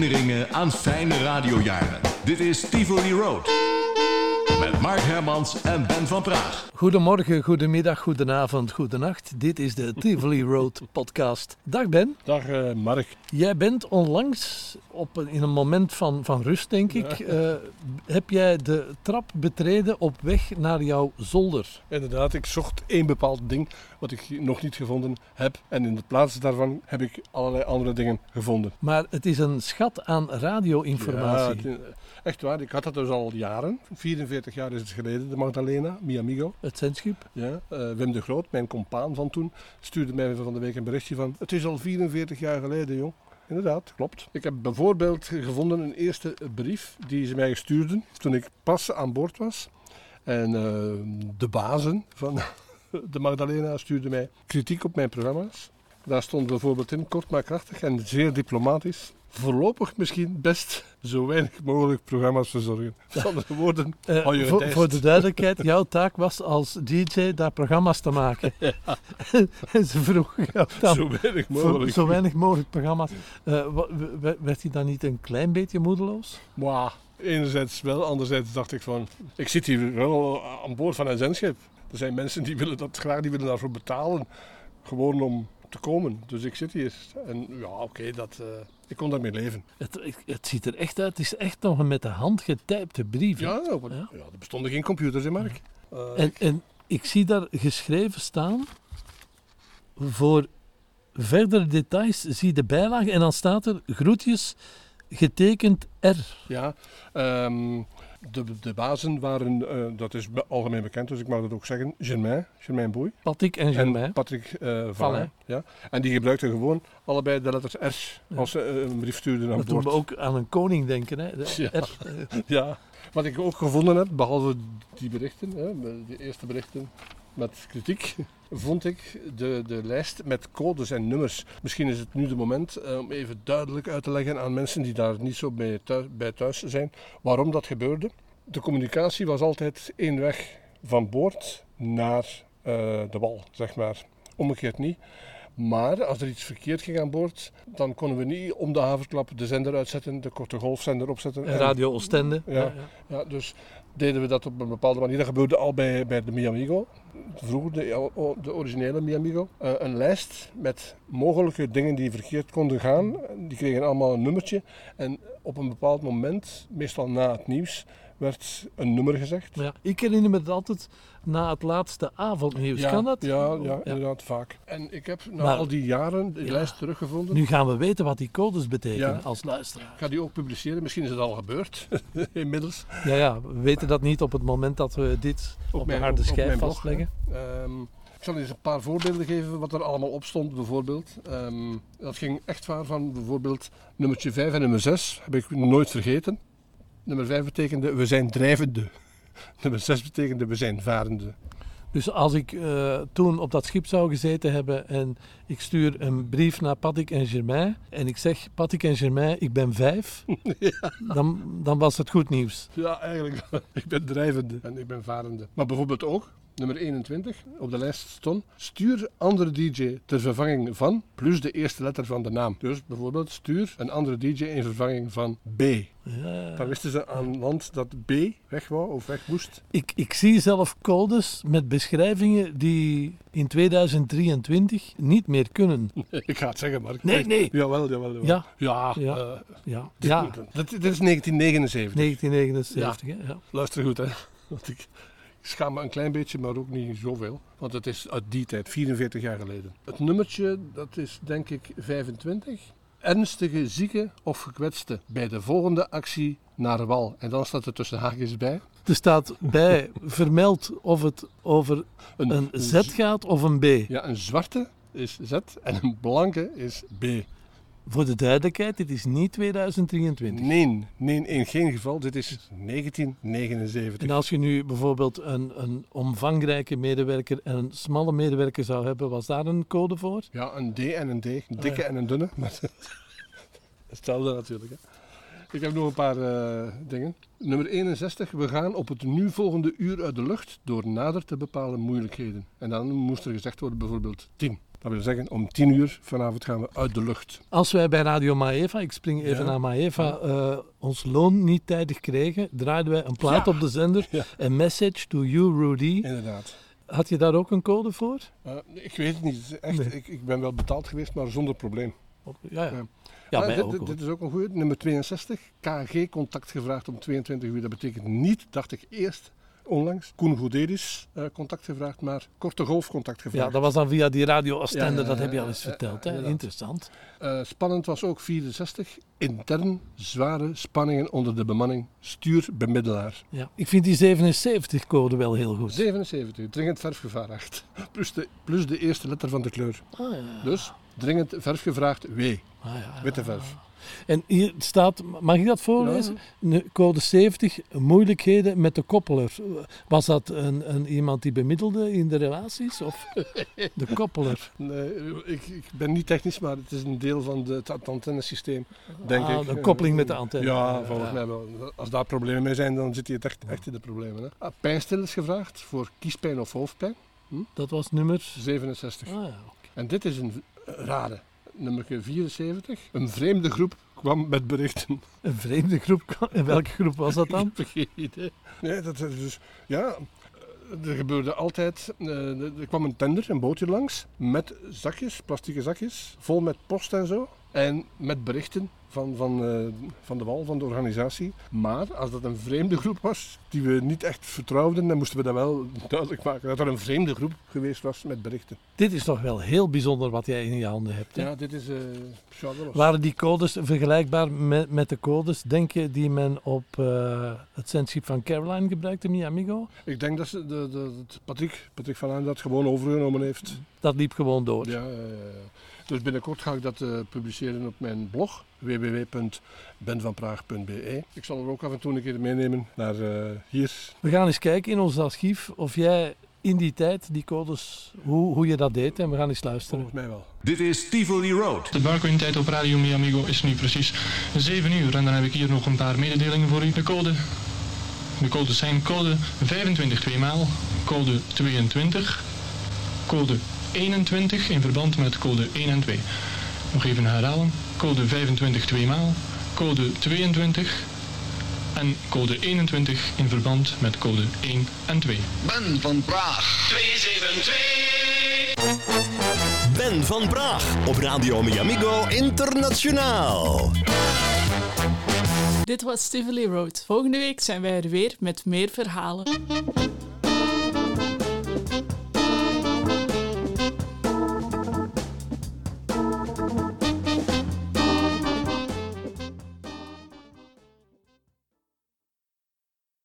herinneringen aan fijne radiojaren. Dit is Tivoli Road. Met Mark Hermans en Ben van Praag. Goedemorgen, goedemiddag, goedenavond, goedenacht. Dit is de Tivoli Road podcast. Dag Ben. Dag uh, Mark. Jij bent onlangs op een, in een moment van, van rust, denk ik, uh, heb jij de trap betreden op weg naar jouw zolder. Inderdaad, ik zocht één bepaald ding wat ik nog niet gevonden heb. En in de plaats daarvan heb ik allerlei andere dingen gevonden. Maar het is een schat aan radio-informatie. Ja, echt waar, ik had dat dus al jaren. 44 jaar is het geleden, de Magdalena, mi amigo. Het zendschip. Ja, uh, Wim de Groot, mijn compaan van toen, stuurde mij van de week een berichtje van... Het is al 44 jaar geleden, jong. Inderdaad, klopt. Ik heb bijvoorbeeld gevonden een eerste brief die ze mij stuurden toen ik pas aan boord was. En uh, de bazen van de Magdalena stuurden mij kritiek op mijn programma's. Daar stond bijvoorbeeld in, kort maar krachtig en zeer diplomatisch. Voorlopig misschien best zo weinig mogelijk programma's verzorgen. Met andere woorden, uh, hou je voor, voor de duidelijkheid, jouw taak was als DJ daar programma's te maken. Ja. en ze vroegen jou dan zo weinig mogelijk, zo weinig mogelijk programma's. Uh, werd hij dan niet een klein beetje moedeloos? Wow. Enerzijds wel, anderzijds dacht ik van, ik zit hier wel aan boord van een zendschip. Er zijn mensen die willen dat graag, die willen daarvoor betalen. Gewoon om te komen. Dus ik zit hier. En ja, oké, okay, dat... Uh, ik kon daarmee leven. Het, het, ziet er echt uit. Het is echt nog een met de hand getypte brief. Ja, ja, ja? er bestonden geen computers in, Mark. Uh, en, en ik zie daar geschreven staan... Voor verdere details zie de bijlage. En dan staat er groetjes getekend R. Ja, um, de, de bazen waren, uh, dat is algemeen bekend, dus ik mag dat ook zeggen, Germain, Germain Boei. Patrick en Germain. En Patrick uh, Valin. Ja. En die gebruikten gewoon allebei de letters R als ze uh, een brief stuurden aan dat boord. Dat doen we ook aan een koning denken, hè? De ja. R. ja. Wat ik ook gevonden heb, behalve die berichten, hè, die eerste berichten met kritiek, vond ik de, de lijst met codes en nummers. Misschien is het nu de moment uh, om even duidelijk uit te leggen aan mensen die daar niet zo bij thuis, bij thuis zijn, waarom dat gebeurde. De communicatie was altijd één weg van boord naar uh, de wal, zeg maar. Omgekeerd niet. Maar als er iets verkeerd ging aan boord, dan konden we niet om de haverklap de zender uitzetten, de korte golfzender opzetten. En Radio Oostende. Ja, ja. ja, dus deden we dat op een bepaalde manier. Dat gebeurde al bij, bij de Miamigo, vroeger de, de originele Miamigo. Uh, een lijst met mogelijke dingen die verkeerd konden gaan. Die kregen allemaal een nummertje. En op een bepaald moment, meestal na het nieuws, werd een nummer gezegd. Ja, ik herinner me het altijd na het laatste avondnieuws. Ja, kan dat? Ja, ja, inderdaad, vaak. En ik heb na maar, al die jaren de ja, lijst teruggevonden. Nu gaan we weten wat die codes betekenen ja. als luisteraar. Ik ga die ook publiceren. Misschien is het al gebeurd, inmiddels. Ja, ja, we weten dat niet op het moment dat we dit op, op mijn, de harde schijf vastleggen. Um, ik zal eens een paar voorbeelden geven wat er allemaal op stond, bijvoorbeeld. Um, dat ging echt waar van bijvoorbeeld nummertje 5 en nummer 6, heb ik nooit vergeten. Nummer 5 betekende we zijn drijvende. Nummer 6 betekende we zijn varende. Dus als ik uh, toen op dat schip zou gezeten hebben en ik stuur een brief naar Patrick en Germain en ik zeg Patrick en Germain, ik ben vijf, ja. dan, dan was het goed nieuws. Ja, eigenlijk. ik ben drijvende en ik ben varende. Maar bijvoorbeeld ook, nummer 21 op de lijst stond, stuur andere DJ ter vervanging van, plus de eerste letter van de naam. Dus bijvoorbeeld stuur een andere DJ in vervanging van B. Ja. Dan wisten ze aan land dat B weg wou of weg moest. Ik, ik zie zelf codes met beschrijvingen die in 2023 niet meer kunnen. ik ga het zeggen, Mark. Nee, nee. Jawel, jawel. jawel. Ja. Ja. Ja. Uh, ja. Dit, ja. Dit, is 1979. 1979, ja. ja. Luister goed, hè. Want ik schaam me een klein beetje, maar ook niet zoveel. Want het is uit die tijd, 44 jaar geleden. Het nummertje, dat is denk ik 25. Ernstige zieke of gekwetste bij de volgende actie naar wal. En dan staat er tussen haakjes bij. Er staat bij vermeld of het over een, een Z gaat of een B. Ja, een zwarte is Z en een blanke is B. Voor de duidelijkheid, dit is niet 2023. Nee, nee, in geen geval. Dit is 1979. En als je nu bijvoorbeeld een, een omvangrijke medewerker en een smalle medewerker zou hebben, was daar een code voor? Ja, een D en een D. Een dikke oh ja. en een dunne. Hetzelfde natuurlijk. Hè. Ik heb nog een paar uh, dingen. Nummer 61. We gaan op het nu volgende uur uit de lucht door nader te bepalen moeilijkheden. En dan moest er gezegd worden bijvoorbeeld 10. Dat wil zeggen, om 10 uur vanavond gaan we uit de lucht. Als wij bij Radio Maeva, ik spring even Ja. naar Maeva, eh, ons loon niet tijdig kregen, draaiden wij een plaat Ja. op de zender. Ja. A message to you, Rudy. Inderdaad. Had je daar ook een code voor? Eh, ik weet het niet. Echt, Nee. ik, ik ben wel betaald geweest, maar zonder probleem. Op- Ja, ja. Ja. Ah, dit, ook. dit, hoor. dit is ook een goede. Nummer 62. KG contact gevraagd om 22 uur. Dat betekent niet, dacht ik eerst onlangs, Koen Goederis eh, contact gevraagd, maar Korte Golf contact gevraagd. Ja, dat was dan via die radio Oostende, Ja, ja, dat heb je al eens ja, verteld. hè? inderdaad. Interessant. Eh, spannend was ook 64. Intern zware spanningen onder de bemanning. Stuurbemiddelaar. Ja. Ik vind die 77-code wel heel goed. 77. Dringend verfgevaar 8. Plus de, plus de eerste letter van de kleur. Ah, ja. Dus dringend verfgevraagd W. Ah, ja. Witte verf. En hier staat, mag ik dat voorlezen? Code 70, moeilijkheden met de koppeler. Was dat een, een, iemand die bemiddelde in de relaties? Of de koppeler? Nee, ik, ik ben niet technisch, maar het is een deel van de, het antennesysteem, denk Ah, ik. De koppeling met de antenne. Ja, volgens Ja. mij wel. Als daar problemen mee zijn, dan zit hij echt, echt in de problemen. Hè. Ah, pijnstil is gevraagd voor kiespijn of hoofdpijn. Dat was nummer... 67. Ah, ja. En dit is een rare. Nummer 74. Een vreemde groep kwam met berichten. Een vreemde groep. En welke groep was dat dan? Ik heb geen idee. Nee, dat is dus... Ja, er gebeurde altijd... eh, er kwam een tender, een bootje langs, met zakjes, plastieke zakjes, vol met post en zo. En met berichten van, van, eh, van de wal, van de organisatie. Maar als dat een vreemde groep was, die we niet echt vertrouwden, dan moesten we dat wel duidelijk maken. Dat er een vreemde groep geweest was met berichten. Dit is toch wel heel bijzonder wat jij in je handen hebt. Hè? Ja, dit is... eh Waren die codes vergelijkbaar met, met de codes, denk je, die men op eh, het zendschip van Caroline gebruikte, Mi Amigo? Ik denk dat ze de, de, dat Patrick, Patrick van Aan dat gewoon overgenomen heeft. Dat liep gewoon door. Ja. Dus binnenkort ga ik dat publiceren op mijn blog www.benvanpraag.be. Ik zal er ook af en toe een keer meenemen naar eh, hier. We gaan eens kijken in ons archief of jij in die tijd die codes, hoe, hoe je dat deed. En we gaan eens luisteren. Volgens mij wel. Dit is Tivoli Road. De barcoin-tijd op Radio Mi Amigo is nu precies 7 uur en dan heb ik hier nog een paar mededelingen voor u. De code. De codes zijn code 25 tweemaal, code 22, code 21 in verband met code 1 en 2. Nog even herhalen. Code 25 tweemaal, code 22 en code 21 in verband met code 1 en 2. Ben van Praag. 272. Ben van Praag op Radio Mi Amigo Internationaal. Dit was Tivoli Road. Volgende week zijn wij er weer met meer verhalen.